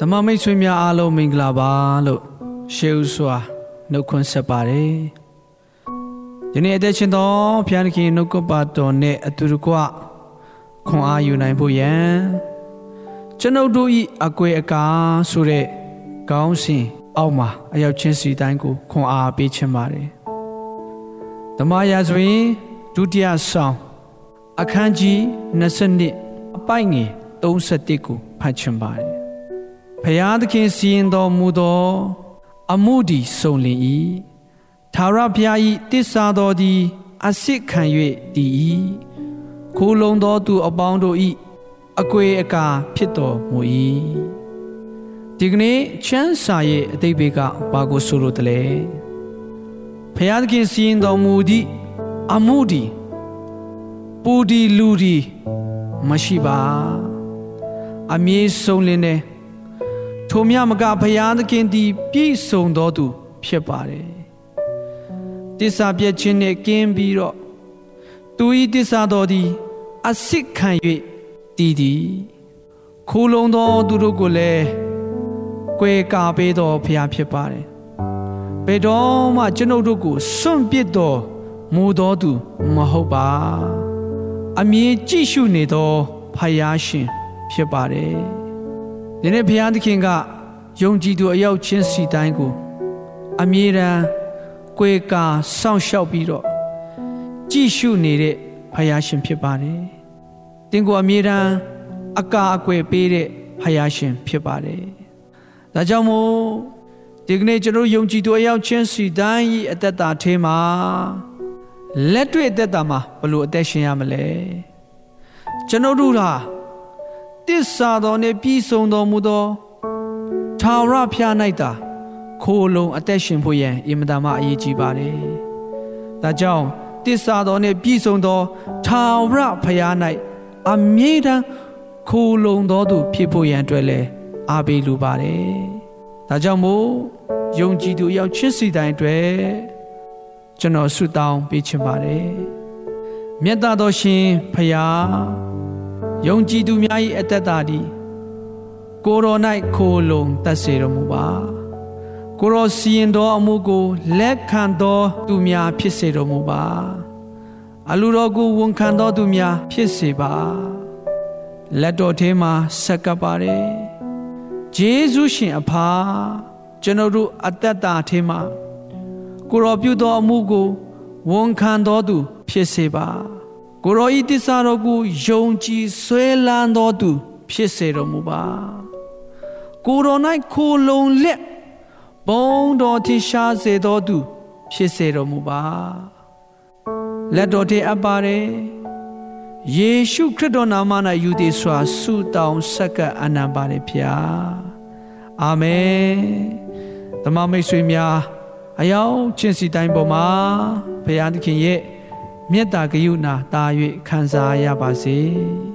ဓမ္မမိတ်ဆွေများအားလုံးမင်္ဂလာပါလို့ရှေးဥစွာနှုတ်ခွန်းဆက်ပါတယ်ဒီနေ့အသက်ရှင်သောဘုရားသခင်နှုတ်ကပတ်တော်နဲ့အတူတကွခွန်အားယူနိုင်ဖို့ယံကျွန်ုပ်တို့ဤအကွယ်အကားဆိုတဲ့ကောင်းစဉ်အောက်မှာအရောက်ချင်းစီတိုင်းကိုခွန်အားပေးခြင်းပါတယ်ဓမ္မရာဆိုရင်ဒုတိယဆောင်အခန်းကြီး20အပိုက်ငယ်31ကိုဖတ်ချင်ပါတယ် ဖျားသခင်စီရင်တော်မူသော အမှုဒီစုံလင်၏သာရဖျား၏တစ္ဆာတော်သည်အစစ်ခံ၍တည်၏ခိုးလုံသောသူအပေါင်းတို့၏အကွေအကာဖြစ်တော်မူ၏ဒီကနေ့ချမ်းစာရဲ့အတိတ်ဘေကဘာကိုဆိုလိုတလဲဖျားသခင်စီရင်တော်မူသည့်အမှုဒီပူဒီလူဒီမရှိပါ အမြင့်ဆုံးလင်းတဲ့ ထိုမြမကဘုရားသခင်သည် ပြည့်စုံတော်သူဖြစ်ပါတယ်တစ္ဆာပြည့်ခြင်းနဲ့ကင်းပြီးတော့သူဤတစ္ဆာတော်သည်အစစ်ခံ၍တည်သည်ခိုးလုံသောသူတို့ကိုလည်းကွယ်ကာပေးတော်ဘုရားဖြစ်ပါတယ်ဘယ်တော့မှကျွန်ုပ်တို့ကိုစွန့်ပစ်တော်မူတော်သူမဟုတ်ပါအမြင်ကြည့်ရှုနေသောဖယားရှင်ဖြစ်ပါတယ် ဒီနေ့ဘုရားသခင်ကယုံကြည်သူအယောက်ချင်းစီတိုင်းကိုအမြဲတမ်းကိုယ်ကာစောင့်ရှောက်ပြီးတော့ကြည့်ရှုနေတဲ့ဖယားရှင်ဖြစ်ပါတယ်။တင်ကိုအမြဲတမ်းအကာအကွယ်ပေးတဲ့ဖယားရှင်ဖြစ်ပါတယ်။ဒါကြောင့်မို့ဒီကနေ့ကျွန်တော်ယုံကြည်သူအယောက်ချင်းစီတိုင်းဤအသက်တာထဲမှာလက်တွေ့အသက်တာမှာဘလို့အသက်ရှင်ရမလဲ။ကျွန်တော်တို့ဟာ တစ္ဆာတော်နှင့်ပြည်စုံတော်မူသောထာဝရဖျား၌သာခိုးလုံအသက်ရှင်ဖို့ရန်အင်မတန်မှအရေးကြီးပါတယ်။ဒါကြောင့်တစ္ဆာတော်နှင့်ပြည်စုံသောထာဝရဖျား၌အမြဲတမ်းခိုးလုံတော်သူဖြစ်ဖို့ရန်အတွက်လည်းအားပေးလိုပါတယ်။ဒါကြောင့်မို့ယုံကြည်သူရောက်ချစ်စီတိုင်းအတွက်ကျွန်တော်ဆုတောင်းပေးချင်ပါတယ်။မြတ်တော်ရှင်ဖျား ယုံကြည်သူများ၏အသက်တာသည်ကိုရော၌ခိုလုံတတ်စေတော်မူပါကိုရောစီရင်တော်အမှုကိုလက်ခံတော်သူများဖြစ်စေတော်မူပါအလူတော်ကိုဝန်ခံတော်သူများဖြစ်စေပါလက်တော်ထဲမှာဆက်ကပ်ပါတယ်ဂျေဇုရှင်အဖာကျွန်တော်တို့အသက်တာထဲမှာကိုရောပြုတော်အမှုကိုဝန်ခံတော်သူဖြစ်စေပါ ကိုရောဤတစ္ဆာတော်ကိုယုံကြည်ဆွဲလန်းတော်သူဖြစ်စေတော်မူပါကိုရော၌ခိုလုံလက်ဘုံတော်ထရှားစေတော်သူဖြစ်စေတော်မူပါလက်တော်ထဲအပ်ပါတယ်ယေရှုခရစ်တော်နာမ၌ယူသည်စွာဆုတောင်းဆက်ကပ်အနံပါတယ်ဖျားအာမင်ဓမ္မမိတ်ဆွေများအယောင်ချင်းစီတိုင်းပေါ်မှာဘုရားသခင်ရဲ့ မေတ္တာကရုဏာတာ၍ခံစားရပါစေ။